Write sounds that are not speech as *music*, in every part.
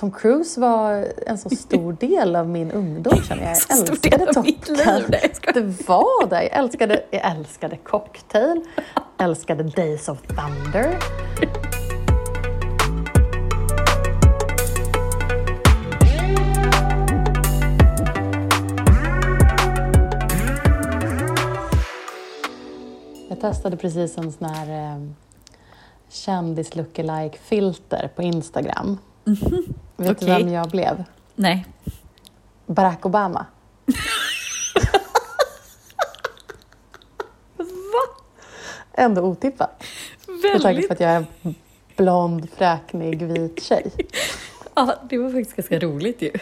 Tom Cruise var en så stor del av min ungdom *laughs* känner jag. Jag älskade Top. Gun. Jag. Det var det. Jag älskade, jag älskade Cocktail, älskade Days of Thunder. Jag testade precis en sån här eh, kändis lookalike filter på Instagram. Vet du Mhm. Okej. vem jag blev? Nej. Barack Obama. *laughs* Va? Ändå otippat. Med tanke på Väldigt. att jag är en blond, fräknig, vit tjej. *laughs* Ja, det var faktiskt ganska roligt ju. *laughs*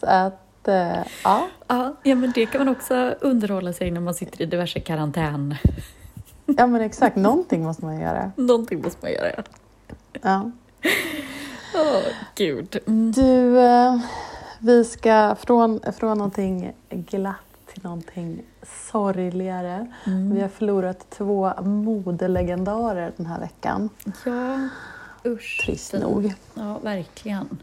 Så att, eh, ja. Ja, ja, men det kan man också underhålla sig när man sitter i diverse karantän. Ja, men exakt. Någonting måste man göra. Någonting måste man göra. Ja. Åh, gud. Mm. Du, eh, vi ska från, från någonting glatt till någonting sorgligare. Mm. Vi har förlorat två modelegendarer den här veckan. Ja, usch. Trist nog. Ja, verkligen.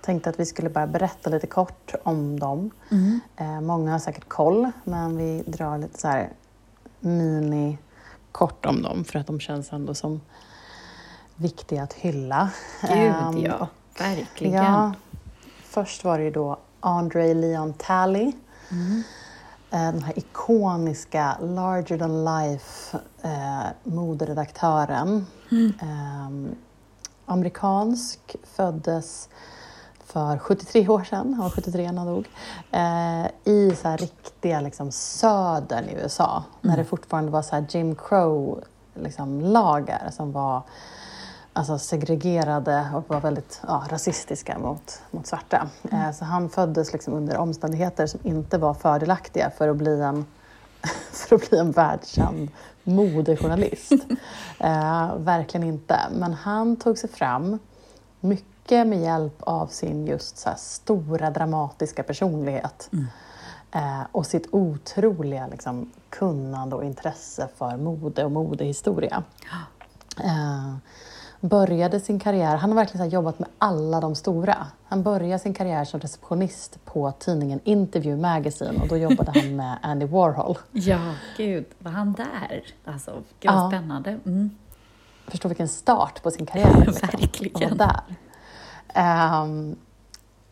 Tänkte att vi skulle bara berätta lite kort om dem. Mm. Eh, många har säkert koll, men vi drar lite så här mini kort om dem för att de känns ändå som viktiga att hylla. Gud, Ehm, ja. Verkligen. Ja, först var det ju då Andre Leon Talley. Mm. Eh, Den här ikoniska larger than life eh, moderedaktören. Mm. Eh, amerikansk, föddes för 73 år sedan, han var 73 när han dog, eh, i så här riktiga liksom, södern i USA. När det fortfarande var så Jim Crow liksom, lagar som var alltså, segregerade och var väldigt ja, rasistiska mot, mot svarta. Eh, så han föddes liksom, under omständigheter som inte var fördelaktiga för att bli en, *laughs* för att bli en världskänd modejournalist. *laughs* Eh, verkligen inte. Men han tog sig fram mycket med hjälp av sin just så här stora dramatiska personlighet eh, och sitt otroliga liksom, kunnande och intresse för mode och modehistoria. Eh, började sin karriär, han har verkligen jobbat med alla de stora. Han började sin karriär som receptionist på tidningen Interview Magazine och då jobbade han med *laughs* Andy Warhol. Ja, gud. Var han där? Alltså, gud vad Ja. spännande. Mm. Förstå vilken start på sin karriär. liksom. *laughs* Verkligen. Var där. Ehm,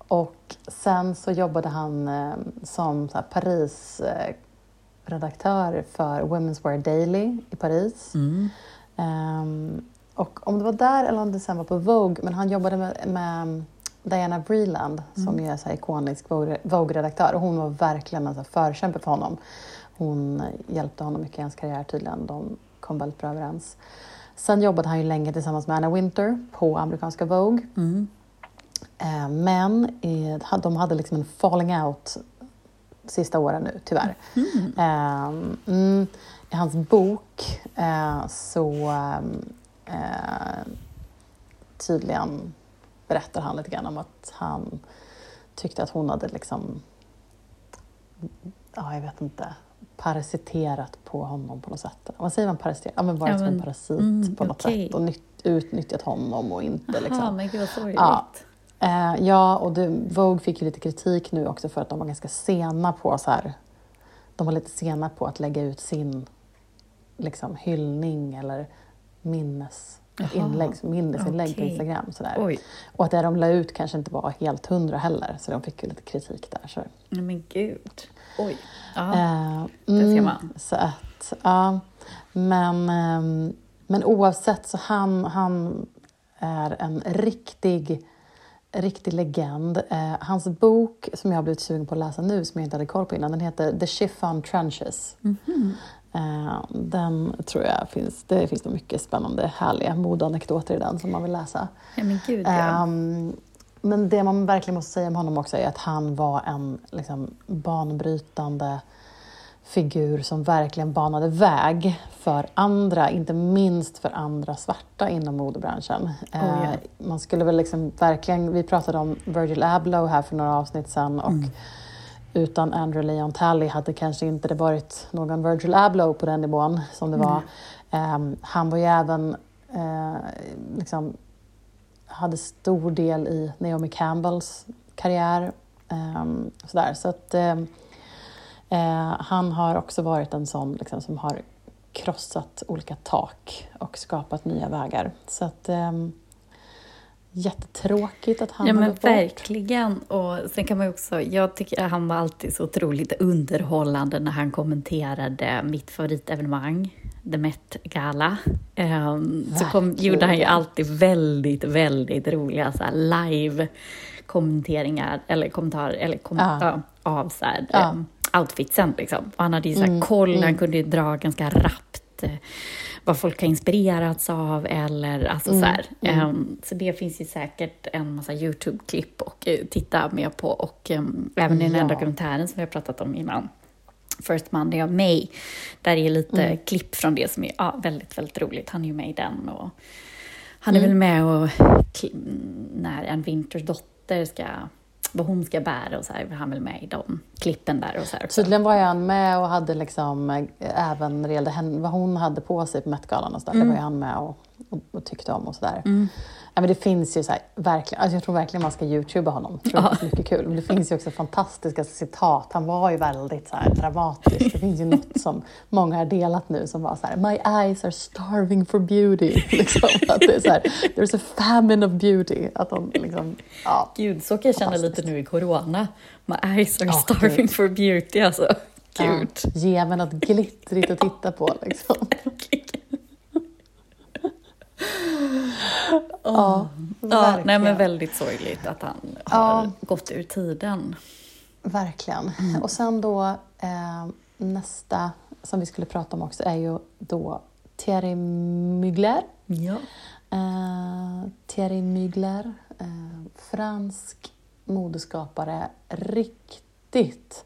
och sen så jobbade han eh, som Paris-redaktör för Women's Wear Daily i Paris. Mm. Ehm, och om det var där eller om det sen var på Vogue, men han jobbade med, med Diana Vreeland som ju är så här ikonisk Vogue- Vogue-redaktör och hon var verkligen en förkämpe för honom. Hon hjälpte honom mycket i hans karriär tydligen. De kom väldigt bra överens. Sen jobbade han ju länge tillsammans med Anna Winter på amerikanska Vogue. Mm. Eh, Men eh, de hade liksom en falling out sista åren nu, tyvärr. Eh, mm, I hans bok eh, så tydligen berättar han lite grann om att han tyckte att hon hade liksom, ja jag vet inte, parasiterat på honom på något sätt. Vad säger man parasiterat? Ja men varit Ja, som en parasit mm, på något okej. sätt och nytt, utnyttjat honom och inte Jaha, liksom. men gud vad sorgligt. Ja. Eh, ja, och det, Vogue fick ju lite kritik nu också för att de var ganska sena på så här. De var lite sena på att lägga ut sin liksom, hyllning eller minnes, ett inlägg, minnesinlägg på okej. Instagram. Så där. Oj, Och att det de la ut kanske inte var helt hundra heller, så de fick ju lite kritik där. Så. men gud. Oj. Ja. Eh, det ser mm, man. Så att, ja. Men, ehm, men oavsett så han, han är en riktig, riktig legend. Eh, hans bok som jag har blivit sugen på att läsa nu, som jag inte hade koll på innan, den heter The Chiffon Trenches. Mhm. Eh, den tror jag finns, det finns nog mycket spännande, härliga modeanekdoter i den som man vill läsa. Ja, men gud ja. Ehm, men det man verkligen måste säga om honom också är att han var en liksom, banbrytande figur som verkligen banade väg för andra, inte minst för andra svarta inom modebranschen. ja. Eh, man skulle väl liksom verkligen, vi pratade om Virgil Abloh här för några avsnitt sedan och utan Andrew Leon Talley hade kanske inte det varit någon Virgil Abloh på den nivån som det var. Ehm, han var ju även eh, liksom hade stor del i Naomi Campbells karriär. Eh, sådär. Så att, eh, han har också varit en sån liksom, som har krossat olika tak och skapat nya vägar. Så att, eh, jättetråkigt att han ja, har men gått bort. verkligen. Och sen kan man också, jag tycker att han var alltid så otroligt underhållande när han kommenterade mitt favoritevenemang, The Met Gala. Um, så kom, gjorde han ju alltid väldigt, väldigt roliga så live kommenteringar eller kommentarer eller kom, Ja. ja, av så här, Ja. Um, outfitsen. Liksom. Och han hade ju så Mm, koll, han mm. kunde ju dra ganska rappt eh, vad folk har inspirerats av eller alltså Mm, så här. Ehm, så det finns ju säkert en massa YouTube-klipp att eh, titta mer på och ehm, även i den här Ja. dokumentären som vi har pratat om innan. First Monday of May. Där är lite Mm. klipp från det som är ja, väldigt, väldigt roligt. Han är ju med i den och han är Mm. väl med och när en Winters dotter ska vad hon ska bära och så här, han väl med i de klippen där och så här också. Tydligen var han med och hade liksom, eh, även när det gällde henne, vad hon hade på sig på Met-galan och sådär, Mm. det var han med och, och, och tyckte om och sådär. Mm. Ja, men det finns ju så här, verkligen, alltså jag tror verkligen man ska youtuba honom. Jag tror Ja. det är mycket kul. Men det finns ju också fantastiska citat. Han var ju väldigt så här, dramatisk. Det finns ju något som många har delat nu som var så här, My eyes are starving for beauty. *laughs* Liksom, att det är så här, There's a famine of beauty. Att de liksom, ja. Gud, så kan jag känna lite nu i corona. My eyes are Ja, starving gud. for beauty alltså. Gud. Ja, ge mig något glittrigt att titta på liksom. *laughs* Ja, Ja, nej men väldigt sorgligt att han Ja. har gått ur tiden. Verkligen. Mm. Och sen då eh, nästa som vi skulle prata om också är ju då Thierry Mugler. Ja. Eh, Thierry Mugler, eh, fransk modeskapare, riktigt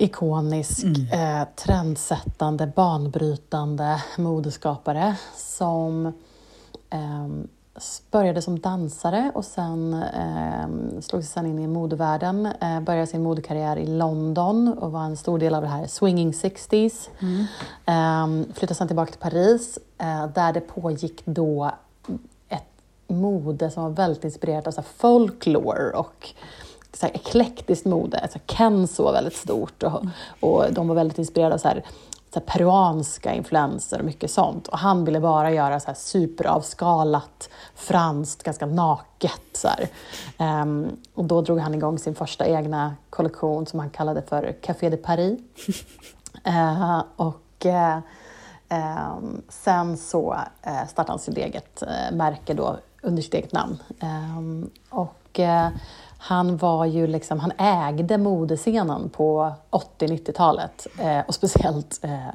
ikonisk, eh, trendsättande, banbrytande modeskapare som s- började som dansare och sen ehm, slog sig sen in i modevärlden. Eh, började sin modekarriär i London och var en stor del av det här swinging 60s. Um, flyttade sen tillbaka till Paris eh, där det pågick då ett mode som var väldigt inspirerat av så folklore och så här eklektiskt mode. Så här Kenzo var väldigt stort och, och de var väldigt inspirerade av så här, så här peruanska influenser och mycket sånt. Och han ville bara göra så här superavskalat, franskt, ganska naket. Så. Ehm, och då drog han igång sin första egna kollektion som han kallade för Café de Paris. *laughs* Eh, och eh, ehm, sen så eh, startade han sitt eget märke då under sitt eget namn. Ehm, och han var ju liksom, han ägde modescenen på 80-90-talet eh, och speciellt eh,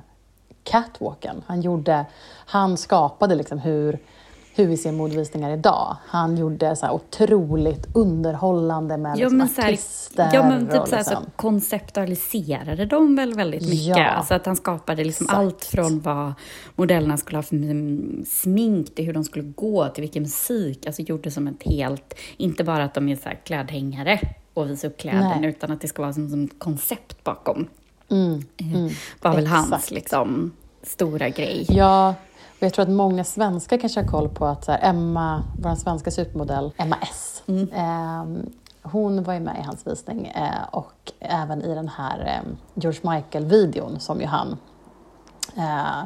catwalken. Han, gjorde, han skapade liksom hur, hur vi ser modevisningar idag. Han gjorde så här otroligt underhållande med Ja liksom så artister. ja, men typ och så, här, så liksom- konceptualiserade de väl väldigt mycket. Ja, alltså att han skapade liksom exakt. allt från vad modellerna skulle ha för smink till hur de skulle gå, till vilken musik. Alltså gjorde som ett helt, inte bara att de är så här klädhängare och visar upp kläderna, utan att det ska vara som, som ett koncept bakom. Mm, Eh, mm. var väl hans exakt. liksom, stora grej. Ja, jag tror att många svenskar kanske har koll på att här, Emma, vår svenska supermodell, Emma S. Mm. ehm, hon var ju med i hans visning eh, och även i den här eh, George Michael-videon som ju han eh,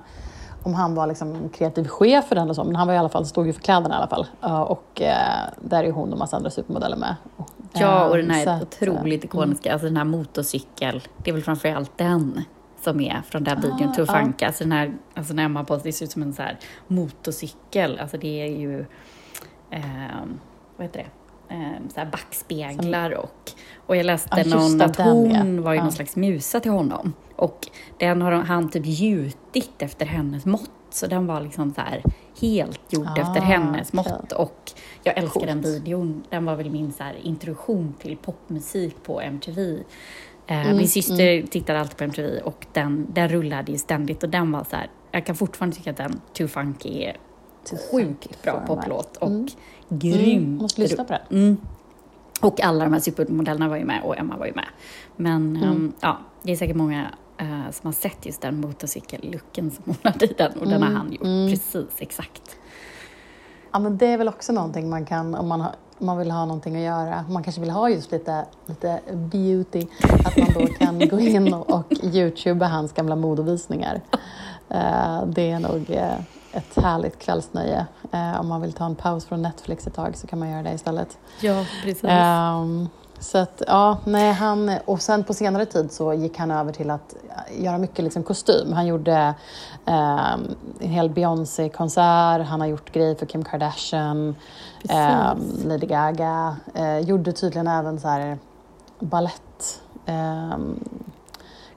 om han var liksom kreativ chef för den och så, men han var i alla fall, stod ju för kläderna i alla fall. Eh, och eh, där är hon och massa andra supermodeller med. Ja, och den Eh, här att, otroligt eh, ikoniska, alltså den här motorcykel, det är väl framförallt den som är från den videon, Ah, ja. Funky. Alltså den här, alltså när Emma på det ser ut som en så här motorcykel, alltså det är ju, ehm, vad heter det? Ehm, så här backspeglar och, och jag läste Ja, någon att den, hon ja. var ju Ja. någon slags musa till honom och den har han typ gjutit efter hennes mått så den var liksom så här helt gjord Ah, efter hennes okej. mått och jag älskar den videon. Den var väl min så här introduktion till popmusik på MTV. Eh, Mm, min syster tittade alltid på MTV och den, den rullade ju ständigt och den var så här, jag kan fortfarande tycka att den Too Funky är Too Funky sjukt bra poplåt och Mm. grymt. Mm, måste lyssna på den. Mm. Och alla de här supermodellerna var ju med och Emma var ju med. Men Mm. ehm, ja, det är säkert många eh, som har sett just den motorcykellooken som hon hade i den och den har han gjort precis exakt. Ja, men det är väl också någonting man kan, om man, har, man vill ha någonting att göra, man kanske vill ha just lite, lite beauty, att man då kan gå *laughs* in och, och youtuba hans gamla modovisningar. Eh, det är nog eh, ett härligt kvällsnöje. Eh, om man vill ta en paus från Netflix ett tag så kan man göra det istället. Ja, precis. Ehm, så att, ja, nej, han, och sen på senare tid så gick han över till att göra mycket liksom kostym. Han gjorde ehm, en hel Beyoncé-konsert, han har gjort grejer för Kim Kardashian, ehm, Lady Gaga. Eh, gjorde tydligen även så här ballett, ehm,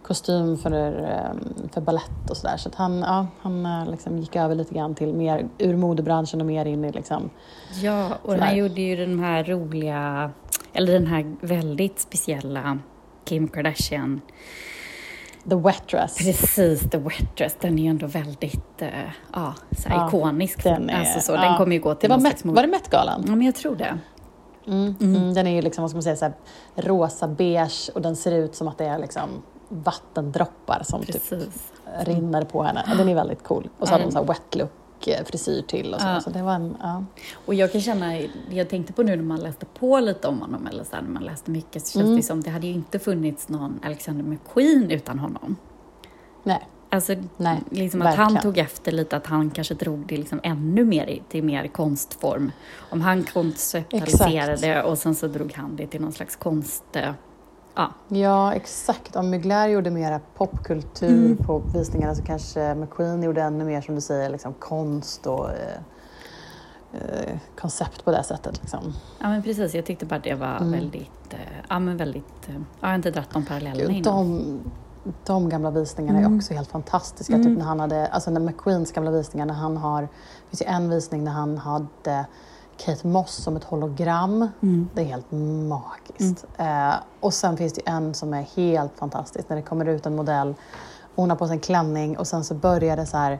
kostym för, ehm, för ballett och sådär. Så att han, ja, han eh, liksom gick över lite grann till mer ur modebranschen och mer in i liksom Ja, och han gjorde ju den här roliga, eller den här väldigt speciella Kim Kardashian. the wet dress. Precis, The Wet Dress, den är ju ändå väldigt eh, ja, så Ja, ikonisk. den är- alltså så, ja. Den kommer ju gå Det till var, någon Met, var det Met-galan? Ja, men jag tror det. Mm. Mm. Den är ju liksom, vad ska man säga, så här, rosa beige och den ser ut som att det är liksom vattendroppar som typ rinner på henne. Den är väldigt cool. Och så hade hon så här wet look eh, frisyr till och så. Ja. Så det var en, ja. Och jag kan känna, jag tänkte på nu när man läste på lite om honom, eller så här, när man läste mycket, så känns Mm. det som det hade ju inte funnits någon Alexander McQueen utan honom. Nej, Alltså, Nej, liksom att han verkligen. tog efter lite, att han kanske drog det liksom ännu mer till mer konstform. Om han konceptualiserade och sen så drog han det till någon slags konst... Ja, ja exakt. Om Mugler gjorde mera popkultur Mm. på visningarna så kanske McQueen gjorde ännu mer som du säger, liksom konst och eh, eh, koncept på det sättet. Liksom. ja men precis. Jag tyckte bara det var Mm. väldigt... eh, Ja, men väldigt... eh, Ja, jag har inte dragit de parallellerna Gud, innan. de, de gamla visningarna är Mm. också helt fantastiska. Mm. Typ när han hade, alltså när McQueens gamla visningar, när han har, det finns ju en visning när han hade Kate Moss som ett hologram. Mm. Det är helt magiskt. Eh, och sen finns det en som är helt fantastisk när det kommer ut en modell hon har på sig en klänning och sen så börjar det så här,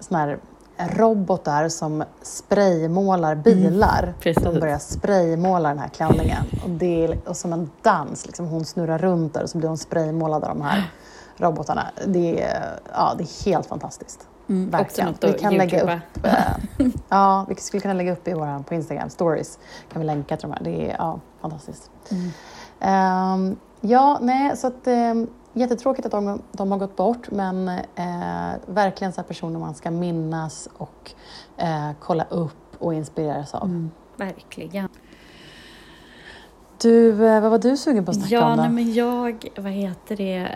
såna här robotar som spraymålar bilar. precis. de börjar spraymåla den här klänningen. Och det är och som en dans, liksom. hon snurrar runt där och så blir hon spraymålad av de här robotarna. Det är, ja, det är helt fantastiskt. Mm, också Verkligen. något Vi kan lägga upp, eh, *laughs* ja, vi skulle kunna lägga upp i våra, på Instagram stories, kan vi länka till de här. Det är ja, fantastiskt. Mm. Ehm, ja, nej, så att um, jättetråkigt att de, de har gått bort, men eh, verkligen så här personer man ska minnas och eh, kolla upp och inspireras av. Mm, verkligen. Du, eh, vad var du sugen på att snacka Ja, om då? nej, men jag, vad heter det,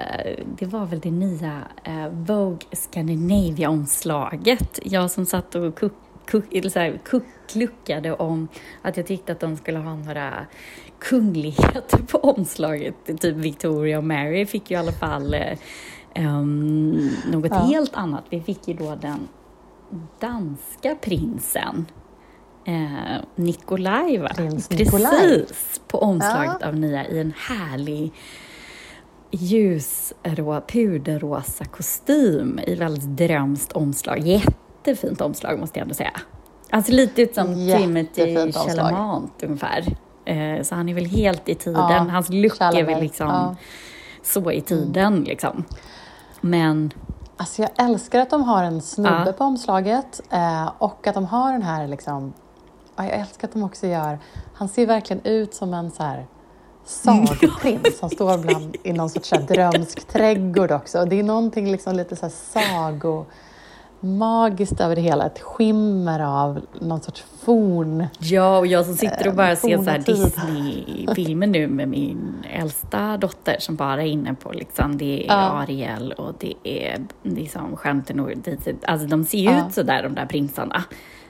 det var väl det nya eh, Vogue Scandinavia-omslaget. Jag som satt och kuck, kuck, eller så här, kuckluckade om att jag tyckte att de skulle ha några kungligheter på omslaget. Typ Victoria och Mary fick ju i alla fall eh, ehm, något Ja. helt annat. Vi fick ju då den danska prinsen. Eh, Nikolaj, va? Prins Precis, Nikolaj. på omslaget av nya i en härlig ljusrå, puderrosa kostym i väldigt drömskt omslag. Jättefint omslag måste jag ändå säga. Alltså lite ut som Timothy. Chalamet ungefär. Eh, så han är väl helt i tiden. Ja, Hans look är väl Chalamet, liksom ja. så i tiden liksom. Men Alltså jag älskar att de har en snubbe Ja. på omslaget eh, och att de har den här liksom... Ja, jag älskar att de också gör... Han ser verkligen ut som en så här sagoprins som står bland, i någon sorts drömsk trädgård också. Och det är någonting liksom lite så här sago magiskt över det hela. Ett skimmer av någon sorts forn... Ja, och jag som sitter och bara Eh, ser så här. Disney-filmer nu med min äldsta dotter som bara är inne på liksom, det är Ja. Ariel och det är liksom Stjärntenor. Alltså de ser ju Ja. ut så där de där prinsarna.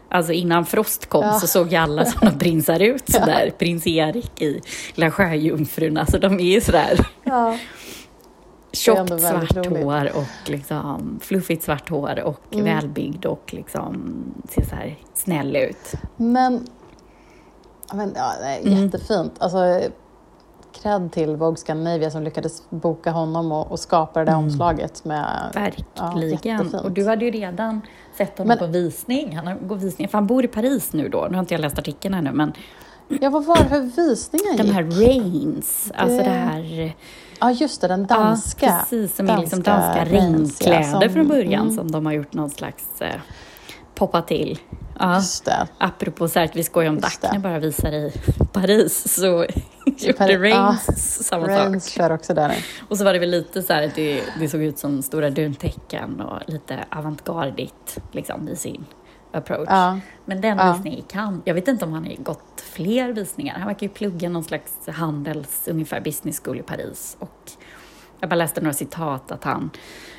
Alltså innan Frost kom Ja. så såg ju alla sådana prinsar ut *laughs* så där. Prins Erik i La Sjöjungfrun, alltså de är ju sådär Ja. *laughs* Tjockt svart roligt. hår och liksom fluffigt svart hår och Mm. välbyggd och liksom ser så här snäll ut. Men, ja, men ja, det är Mm. jättefint. Alltså, cred till Vogue Scandinavia som lyckades boka honom och, och skapa det där Mm. omslaget med... Verkligen. jättefint. och du hade ju redan sett honom Men- på visning. Han går visning, för han bor i Paris nu då. Nu har inte jag läst artikeln ännu, men Ja, vad var det för visningar De gick? här Reigns, alltså Det- det här... Ja, just det, den danska. Ja, precis, som är liksom danska danska ja, regnkläder från början mm. som de har gjort någon slags eh, poppa till. Ja. Just det. Apropå så här att vi skojar om det. Daphne bara visar i Paris så gjorde Paris, Reigns samma Reigns sak. kör också där nu. Och så var det väl lite så här att det, det såg ut som stora duntäcken och lite avantgardigt liksom i sin approach. Ja. Men den Ja. visningen gick han. Jag vet inte om han har gått fler visningar. Han verkar ju plugga någon slags handels, ungefär business school i Paris. Och jag bara läste några citat att han,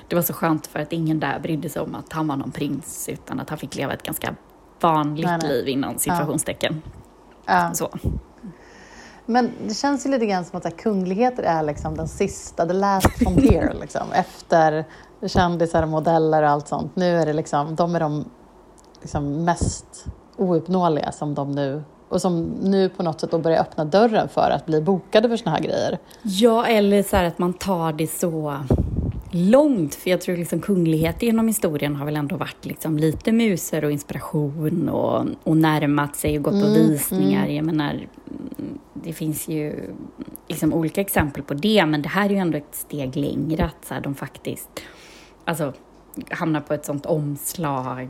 det var så skönt för att ingen där brydde sig om att han var någon prins utan att han fick leva ett ganska vanligt Nej, nej. liv inom situationstecken. Ja. Så. Men det känns ju lite grann som att här, kungligheter är liksom den sista, the last frontier. *laughs* liksom. Efter kändisar och modeller och allt sånt. Nu är det liksom, de är de liksom mest ouppnåeliga som de nu och som nu på något sätt då börjar öppna dörren för att bli bokade för såna här grejer. Ja, eller så här att man tar det så långt. För jag tror liksom kungligheter genom historien har väl ändå varit liksom lite muser och inspiration och, och närmat sig och gått på Mm, visningar. Jag menar, mm, det finns ju liksom olika exempel på det, men det här är ju ändå ett steg längre att så här, de faktiskt alltså, hamnar på ett sånt omslag,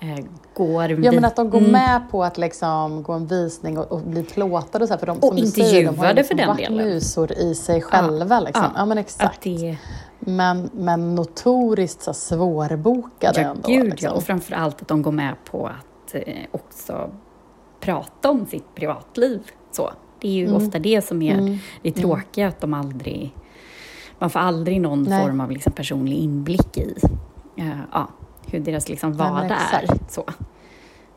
eh, går Ja, men att de går Mm. med på att liksom gå en visning och, och bli plåtade och så här, för de, Och som du säger, de har intervjuade liksom för den delen. musor i sig själva. liksom. ja. ja men exakt. Det, Men, men notoriskt så svårbokade Ja, ändå. gud liksom. ja. Och framför allt att de går med på att eh, också prata om sitt privatliv. Så. Det är ju Mm. ofta det som är Mm. det tråkiga, att de aldrig... Man får aldrig någon Nej. form av liksom personlig inblick i eh, ja, hur deras liksom vardag är. Så.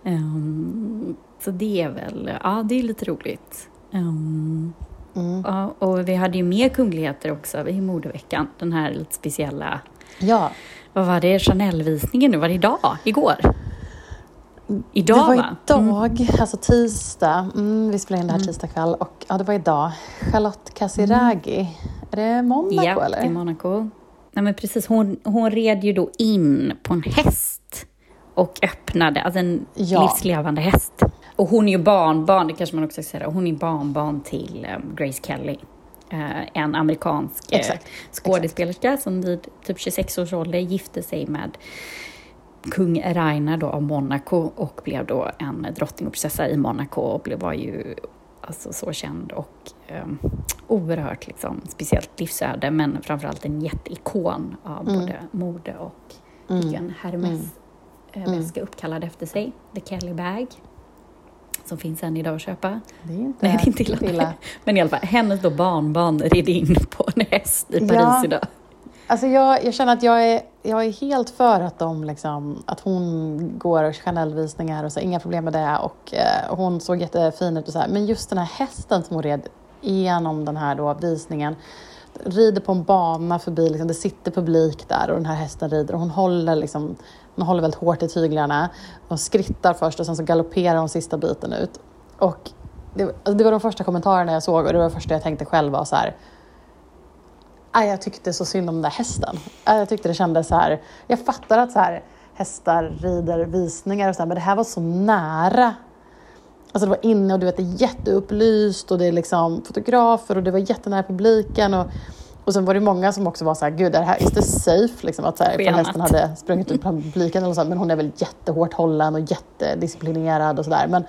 Ehm, så det är väl, ja det är lite roligt. Ehm, Mm. ja, och vi hade ju mer kungligheter också i modeveckan. Den här lite speciella, Ja, vad var det, Chanel-visningen nu? Var det idag? Igår? Idag det var va? Mm. idag, alltså tisdag. Mm, vi spelade in det här tisdag kväll och ja, det var idag. Charlotte Casiraghi. Är det Monaco ja, eller? i Monaco. Nej, men precis. Hon, hon red ju då in på en häst och öppnade, alltså en Ja. livslevande häst. Och hon är ju barnbarn, det kanske man också ska säga, hon är barnbarn till um, Grace Kelly. Eh, en amerikansk eh, Exakt, skådespelerska som vid typ 26 års ålder gifte sig med kung Rainer då av Monaco och blev då en drottning och prinsessa i Monaco och blev, var ju alltså så känd och um, oerhört liksom, speciellt livsöde men framförallt en jätteikon av Mm. både mode och Mm. fick en Hermes Mm. eh, Mm. uppkallad efter sig, The Kelly Bag, som finns än idag att köpa. Det är inte, Nej, det är inte illa. illa. Men i alla fall, hennes då barnbarn red in på en häst i Paris Ja. idag. Alltså jag, jag känner att jag är, jag är helt för att, de liksom, att hon går Chanel-visningar och så, inga problem med det. Och eh, hon såg jättefin ut och så här. Men just den här hästen som hon red igenom den här då visningen, rider på en bana förbi, liksom, det sitter publik där och den här hästen rider och hon håller, liksom, hon håller väldigt hårt i tyglarna. Hon skrittar först och sen så galopperar hon sista biten ut. Och det, alltså det var de första kommentarerna jag såg och det var det första jag tänkte själv var så här jag tyckte så synd om den där hästen. Jag tyckte det kändes så här. Jag fattar att så här, hästar rider visningar och så här, men det här var så nära. Alltså det var inne och du vet, det är jätteupplyst och det är liksom fotografer och det var jättenära publiken. Och, och sen var det många som också var så här, gud, är det här, is this safe? Liksom, att så här, hästen hade sprungit ut bland publiken eller så, men hon är väl jättehårt hållen och jättedisciplinerad och sådär. Men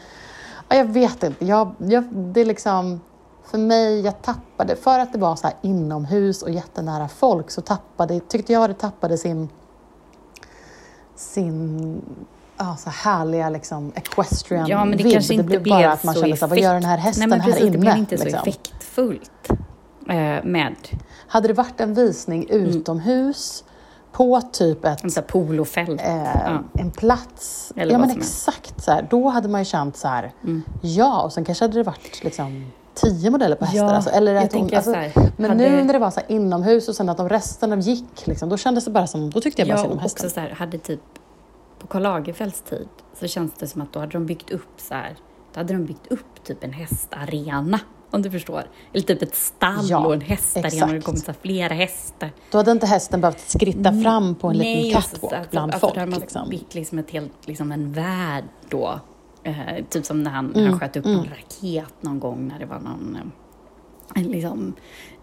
ja, jag vet inte, jag, jag, det är liksom för mig, jag tappade, för att det var så här inomhus och jättenära folk så tappade, tyckte jag det tappade sin, sin ja, så härliga liksom equestrian Ja, men det vibb. kanske inte blev blev bara att man så kände så här, vad gör den här hästen Nej, men precis, här inne? Det blev inte så liksom? effektfullt eh, med Hade det varit en visning utomhus på typ ett en polofält. eh, Ja. en plats. Eller ja men som är. exakt så här. Då hade man ju känt så här, Mm. ja och sen kanske hade det varit liksom tio modeller på hästar. Ja, alltså, eller att hon, alltså, så här, men hade- nu när det var så inomhus och sen att de resten av gick, liksom, då kändes det bara som, då tyckte jag bara Ja, synd om hästen. också så här, hade typ på Karl Lagerfelds tid så känns det som att då hade de byggt upp så här, då hade de byggt upp typ en hästarena. Om du förstår. Eller typ ett stall Ja, och en hästarena och det kommit så flera hästar. Då hade inte hästen behövt skritta fram på en Nej, liten catwalk alltså, bland alltså, folk. Där har man liksom. byggt liksom ett helt, liksom en värld då Eh, typ som när han, Mm, han sköt upp mm. någon raket någon gång när det var någon eh, liksom,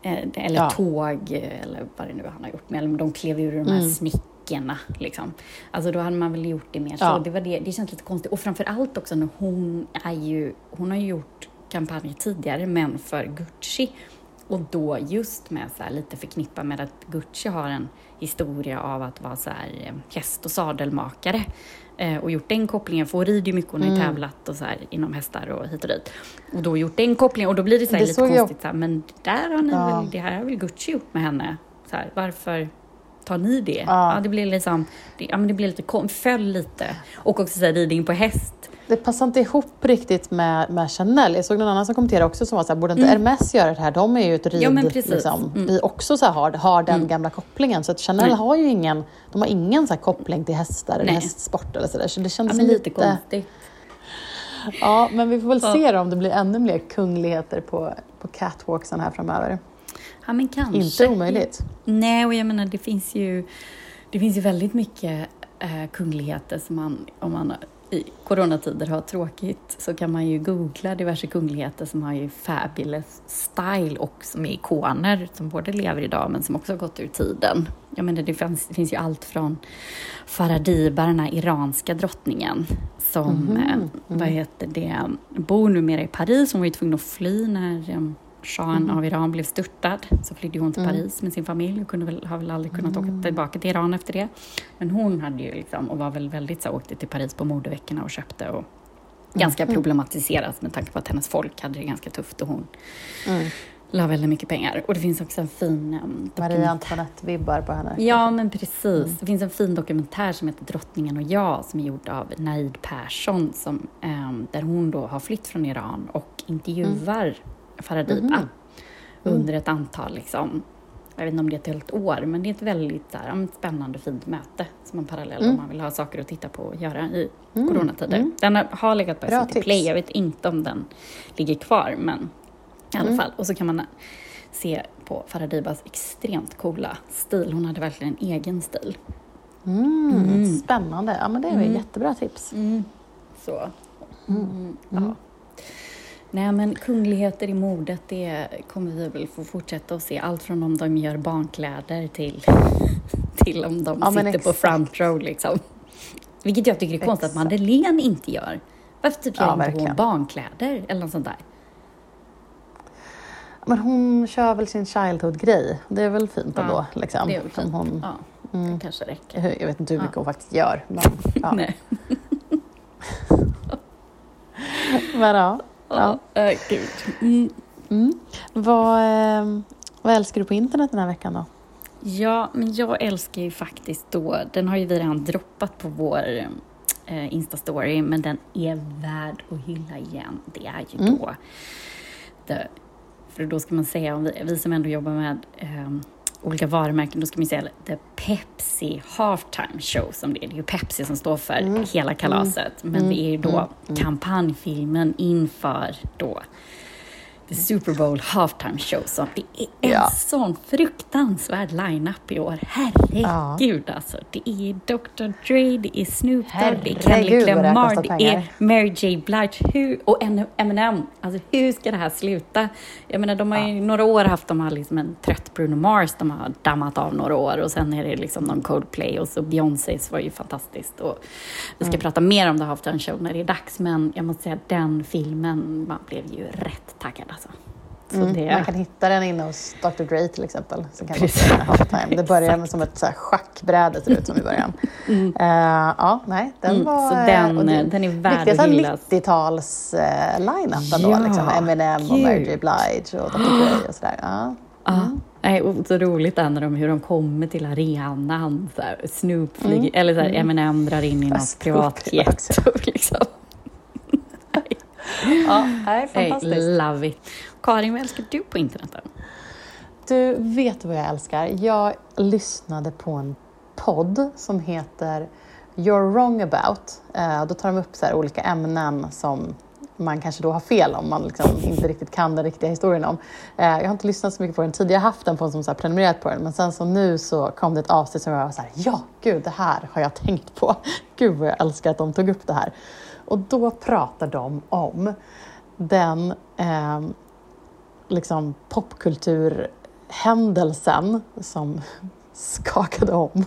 eh, eller Ja. tåg eh, eller vad det nu han har gjort. Eller de klev ur de här Mm. snickorna. Liksom. Alltså då hade man väl gjort det mer så. Ja. Det, var det, det känns lite konstigt. Och framför allt också när hon är ju, hon har ju gjort kampanjer tidigare men för Gucci. Och då just med så här lite förknippat med att Gucci har en historia av att vara så här eh, häst och sadelmakare. Eh, och gjort den kopplingen, för hon rider ju mycket, hon har Mm. tävlat och så här inom hästar och hit och dit. Och då gjort den kopplingen och då blir det så här Det lite såg jag- konstigt så här, men där har ni Ja. väl, det här har väl Gucci gjort med henne? Så varför tar ni det? Ja. Ja, det blir liksom, det, ja men det blir lite, föll lite. Och också så här, ridning på häst. Det passar inte ihop riktigt med, med Chanel. Jag såg någon annan som kommenterade också som var så här, borde inte Mm. Hermes göra det här? De är ju ett rid, Ja, liksom, Mm. vi också så här, har, har den Mm. gamla kopplingen. Så att Chanel Nej. har ju ingen, de har ingen så här koppling till hästar eller Nej. hästsport eller sådär. Så det Ja, känns men lite... lite konstigt. Ja, men vi får väl Ja. se då om det blir ännu mer kungligheter på, på catwalksen här framöver. Ja, men kanske. Inte omöjligt. Nej, och jag menar det finns ju, det finns ju väldigt mycket eh, kungligheter som man, om man i coronatider har tråkigt så kan man ju googla diverse kungligheter som har ju fabulous style och som är ikoner som både lever idag men som också har gått ur tiden. Jag menar det finns, det finns ju allt från Faradiba, den här iranska drottningen som, Mhm, eh, mm. vad heter det, bor numera i Paris. Hon var ju tvungen att fly när eh, shahen av Iran blev störtad. Så flydde hon till Mm. Paris med sin familj och kunde väl, har väl aldrig kunnat åka tillbaka till Iran efter det. Men hon hade ju liksom, och var väl väldigt så, åkte till Paris på modeveckorna och köpte och ganska problematiserat med tanke på att hennes folk hade det ganska tufft och hon Mm. la väldigt mycket pengar. Och det finns också en fin um, Maria Antoinette-vibbar på henne. Ja, men precis. Det finns en fin dokumentär som heter Drottningen och jag som är gjord av Naid Persson som, ehm, där hon då har flytt från Iran och intervjuar Faradiba Mhm. under ett antal, liksom, jag vet inte om det är ett helt år, men det är ett väldigt så ett spännande fint möte som en parallell om Mm. man vill ha saker att titta på och göra i Mm. coronatider. Mm. Den har, legat på SVT. Play, jag vet inte om den ligger kvar, men i alla Mm. fall. Och så kan man se på Faradibas extremt coola stil. Hon hade verkligen en egen stil. Mm. Mm. Spännande. Ja, men det är Mm. jättebra tips. Så. Mm. Mm, Mm. Ja. Nej men kungligheter i modet, det kommer vi väl få fortsätta att se. Allt från om de gör barnkläder till, *laughs* till om de Ja, sitter på front row liksom. Vilket jag tycker är konstigt att Exakt. Madeleine inte gör. Varför typ Ja, gör inte verkligen. hon barnkläder eller något sånt där? Men hon kör väl sin childhood-grej. Det är väl fint Ja, ändå. Liksom. Det är väl fint. hon, Ja, mm, det kanske räcker. jag vet inte hur mycket Ja. hon faktiskt gör. Men, *laughs* ja. *laughs* Men ja. Ja. Ja. Äh, gud. Mm. Mm. Vad, eh, vad älskar du på internet den här veckan då? Ja, men jag älskar ju faktiskt då, den har ju vi redan droppat på vår eh, Insta-story, men den är värd att hylla igen. Det är ju Mm. då, det, för då ska man säga, om vi, vi som ändå jobbar med eh, olika varumärken, då ska man säga The Pepsi Halftime Show som det är. Det är ju Pepsi som står för Mm. hela kalaset, men Mm. det är ju då Mm. Mm. kampanjfilmen inför då The Super Bowl Halftime Show. Så det är en Ja. sån fruktansvärd line-up i år. Herregud alltså. Det är Dr. Dre, det är Snoop Dogg, det är Kendrick det har Lamar, det är Mary J Blige hur, och Eminem. Alltså hur ska det här sluta? Jag menar, de har ju några år haft de har liksom en trött Bruno Mars, de har dammat av några år och sen är det liksom någon Coldplay och så Beyoncés var ju fantastiskt. Och vi ska Mm. prata mer om The Halftime Show när det är dags, men jag måste säga den filmen, man blev ju rätt taggad alltså. Så Mm. det, Man kan hitta den inne hos Dr Dre till exempel. Så kan man Precis. halftime. Det börjar med som ett så här schackbräde ser det ut som i början. *laughs* Mm. Eh, ja, nej, den Mm, var... så eh, den, det- den är värd att hyllas. 90-tals uh, line-up ändå. Ja, liksom. Eminem och Mary J gud. Blige och Dr Dre och sådär. Ja. Ja. Nej, och så roligt är när de, hur de kommer till arenan. Så här, Snoop flyger, Mm. eller så här, Mm. Eminem drar in i något privatjet. Liksom. Ja, nej, fantastiskt. love it. Karin, vad älskar du på internet? Då? Du, vet vad jag älskar? Jag lyssnade på en podd som heter You're wrong about. Eh, då tar de upp så här olika ämnen som man kanske då har fel om man liksom inte riktigt kan den riktiga historien om. Eh, jag har inte lyssnat så mycket på den tidigare, jag har haft den på en som så här prenumererat på den, men sen så nu så kom det ett avsnitt som jag var så här, ja, gud, det här har jag tänkt på. *laughs* Gud vad jag älskar att de tog upp det här. Och då pratar de om den eh, liksom popkulturhändelsen som *laughs* skakade om,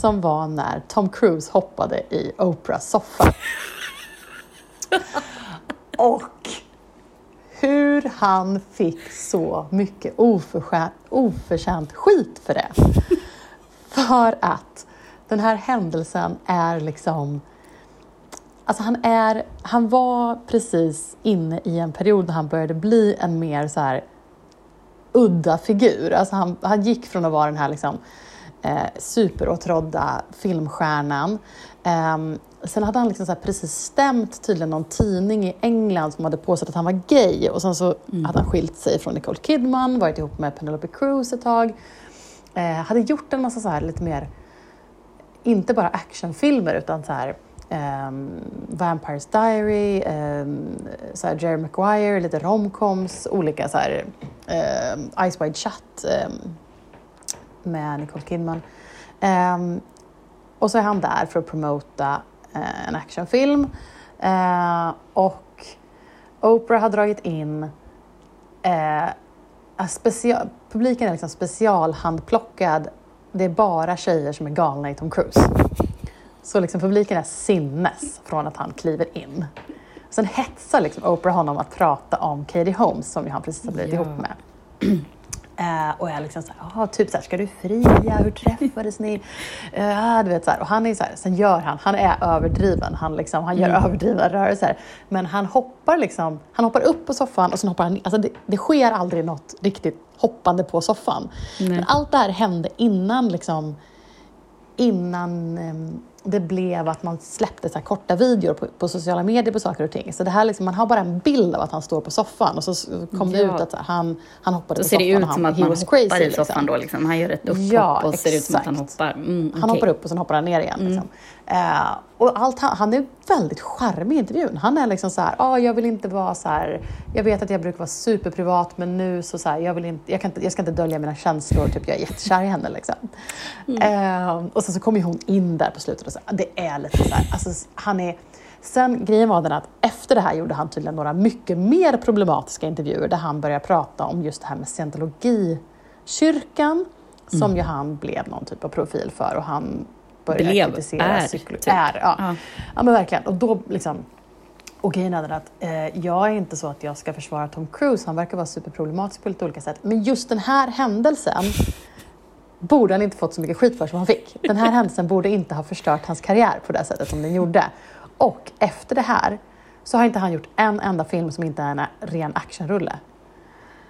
som var när Tom Cruise hoppade i Oprahs soffa. *laughs* Och hur han fick så mycket oförtjänt, oförtjänt skit för det. *laughs* För att den här händelsen är liksom... Alltså han, är, han var precis inne i en period när han började bli en mer så här udda figur. Alltså han, han gick från att vara den här liksom, eh, superåtrådda filmstjärnan Um, sen hade han liksom så precis stämt tydligen någon tidning i England som hade påstått att han var gay och sen så mm. hade han skilt sig från Nicole Kidman, varit ihop med Penelope Cruz ett tag. Uh, hade gjort en massa så här lite mer, inte bara actionfilmer utan så här um, Vampires Diary, um, så här Jerry Maguire, lite romcoms, olika så här um, Ice Wide Shut med Nicole Kidman. Och så är han där för att promota uh, en actionfilm. uh, och Oprah har dragit in eh, uh, special, publiken är liksom specialhandplockad. Det är bara tjejer som är galna i Tom Cruise. Så liksom publiken är sinnes från att han kliver in. Sen hetsar liksom Oprah honom att prata om Katie Holmes som han precis har blivit ja. ihop med. Uh, *clears throat* och jag liksom såhär, typ såhär, ska du fria? Hur träffades ni? Uh, *laughs* du vet, så och han är så sen gör han, han är överdriven, han, liksom, han gör mm. överdrivna rörelser. Men han hoppar liksom, han hoppar upp på soffan och sen hoppar han alltså det, det sker aldrig något riktigt hoppande på soffan. Mm. Men allt det här hände innan liksom, innan um, det blev att man släppte så korta videor på, på, sociala medier på saker och ting. Så det här liksom, man har bara en bild av att han står på soffan och så kom det ut att här, han, han hoppade då på soffan. Då ser det ut som att man hoppar crazy, i soffan liksom. då, liksom. han gör ett upphopp ja, och ser ut som att han hoppar. Mm, okay. Han hoppar upp och sen hoppar han ner igen. Mm. Liksom. Uh, och allt, han, han är väldigt charmig i intervjun. Han är liksom så här, ah, jag vill inte vara så här, jag vet att jag brukar vara superprivat men nu så, så här, jag, vill inte, jag, kan inte, jag ska inte dölja mina känslor, typ jag är jättekär i henne. Liksom. Mm. Uh, och sen så kommer hon in där på slutet och så, det är lite så här, alltså, han är, Sen grejen var den att efter det här gjorde han tydligen några mycket mer problematiska intervjuer där han började prata om just det här med scientologikyrkan som mm. ju han blev någon typ av profil för och han började blev, kritisera är, cyklo- typ. är ja. ja. ja. men verkligen. Och då liksom och grejen är att eh, jag är inte så att jag ska försvara Tom Cruise, han verkar vara superproblematisk på lite olika sätt. Men just den här händelsen borde han inte fått så mycket skit för som han fick. Den här händelsen borde inte ha förstört hans karriär på det sättet som den gjorde. Och efter det här så har inte han gjort en enda film som inte är en ren actionrulle.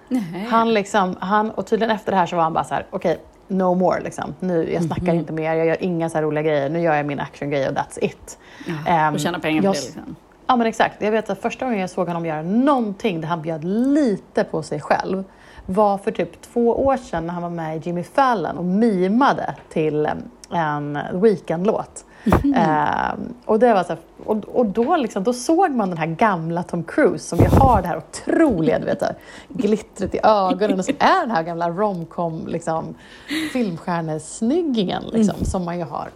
Nej. Han liksom, han, och tydligen efter det här så var han bara så här, okej, okay, no more liksom. Nu, jag snackar mm -hmm. inte mer, jag gör inga så roliga grejer, nu gör jag min actiongrej och that's it. Ja, um, och tjäna pengar på det liksom. Ja men exakt. Jag vet att första gången jag såg honom göra någonting där han bjöd lite på sig själv var för typ två år sedan när han var med i Jimmy Fallon och mimade till en Weekend-låt. Mm. Uh, och, det var så här, och, och då, liksom, då såg man den här gamla Tom Cruise som ju har det här otroliga du vet, här, glittret i ögonen och som är den här gamla romcom liksom, filmstjärnesnyggingen liksom, mm. som man ju har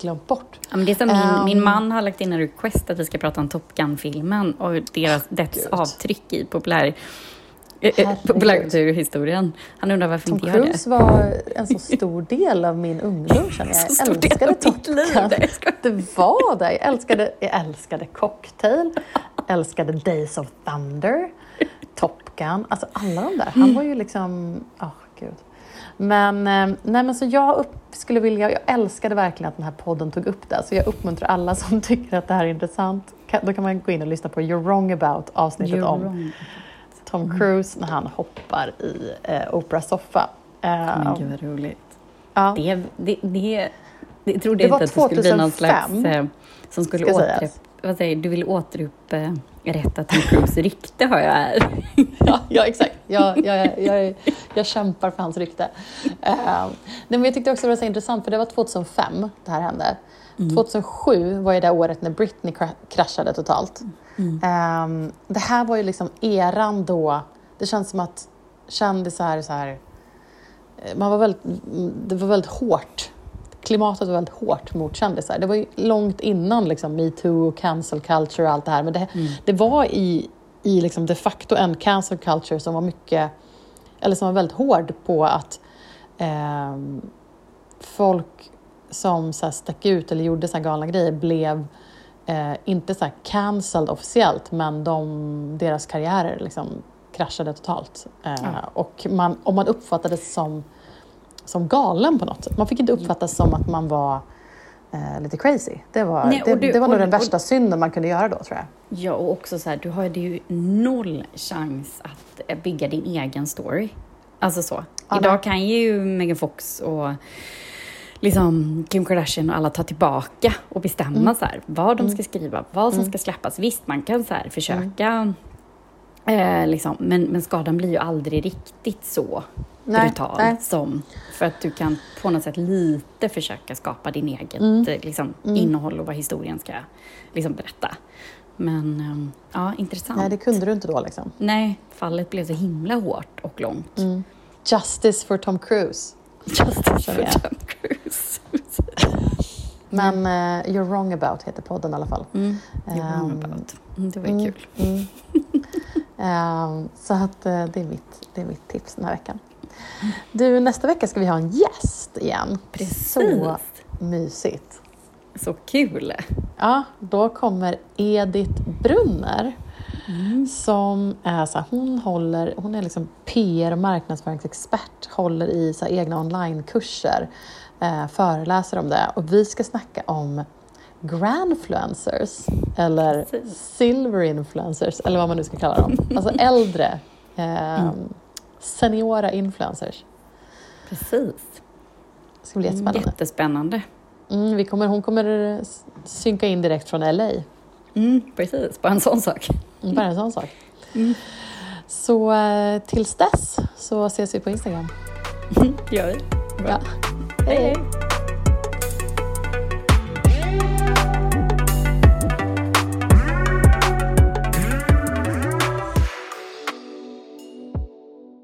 glömt bort. Ja, men det är som min, um, min man har lagt in en request att vi ska prata om Top Gun-filmen och deras, dess avtryck i populär populärkulturhistorien. Han undrar varför Tom inte det. Tom Cruise var en så stor del av min ungdom känner jag. *laughs* Jag älskade Top Gun. Det var det. Jag älskade, jag älskade Cocktail, älskade Days of Thunder, Top Gun. Alltså alla de där. Han var ju liksom, oh, gud. Men, eh, nej, men så jag upp, skulle vilja, jag älskade verkligen att den här podden tog upp det. Så jag uppmuntrar alla som *laughs* tycker att det här är intressant. Då kan man gå in och lyssna på You're wrong about avsnittet You're om wrong. Tom mm. Cruise när han hoppar i eh, Oprahs soffa. Men gud vad roligt. Ja. Det, det, det, det trodde det inte att det skulle bli någon slags... Eh, som skulle åter, vad säger, du vill återupprätta Tom Cruise rykte har jag här. *laughs* ja, ja, exakt. Jag, jag, jag, jag, kämpar för hans rykte. Uh, men jag tyckte också det var så intressant, för det var 2005 det här hände. 2007 var ju det året när Britney kra- kraschade totalt. Ehm, det här var ju liksom eran då, det känns som att kändisar så här, eh, man var väldigt, mm, det var väldigt hårt. Klimatet var väldigt hårt mot kändisar. Det var ju långt innan liksom, metoo, cancel culture och allt det här. Men det, det var i, i liksom de facto en cancel culture som var mycket, eller som var väldigt hård på att ehm, folk som så här, stack ut eller gjorde så här galna grejer blev eh, inte så här cancelled officiellt, men de, deras karriärer liksom kraschade totalt. Eh, Ja. Och man, om man uppfattades som, som galen på något sätt. Man fick inte uppfattas som att man var eh, lite crazy. Det var, Nej, och det, du- det var nog och- den och- värsta synden man kunde göra då, tror jag. Ja, och också så här, du hade ju noll chans att eh, bygga din egen story. Alltså så. Ja, Idag kan ju Megan Fox och liksom Kim Kardashian och alla ta tillbaka och bestämma Mm. så här, vad de ska skriva, vad som ska släppas. Visst, man kan så här försöka, eh, liksom, men, men skadan blir ju aldrig riktigt så Nej, brutal nej. som för att du kan på något sätt lite försöka skapa din eget Mm. liksom, innehåll och vad historien ska liksom, berätta. Men ehm, ja, intressant. Nej, det kunde du inte då. Liksom. Nej, fallet blev så himla hårt och långt. Mm. Justice for Tom Cruise. Justice for. Tom Cruise. *laughs* Men eh, You're wrong about heter podden i alla fall. Mm, you're wrong Ehm, about. Mm, det var Mm, kul. mm. *laughs* Ehm, så att eh, det är, mitt, det är mitt tips den här veckan. Du, nästa vecka ska vi ha en gäst igen. Precis. Så mysigt. Så kul. Ja, då kommer Edith Brunner som är så här, hon håller, hon är liksom PR och marknadsföringsexpert, håller i så här, egna onlinekurser, eh, föreläser om det och vi ska snacka om grandfluencers eller Precis. silver influencers eller vad man nu ska kalla dem. *laughs* Alltså äldre, eh, seniora influencers. Precis. Det ska bli jättespännande. Jättespännande. Mm, vi kommer, hon kommer synka in direkt från LA. Mm, precis, bara en sån sak. Bara en sån sak. Mm. Så eh, tills dess så ses vi på Instagram. *laughs* Gör vi. Ja. Hej, hej.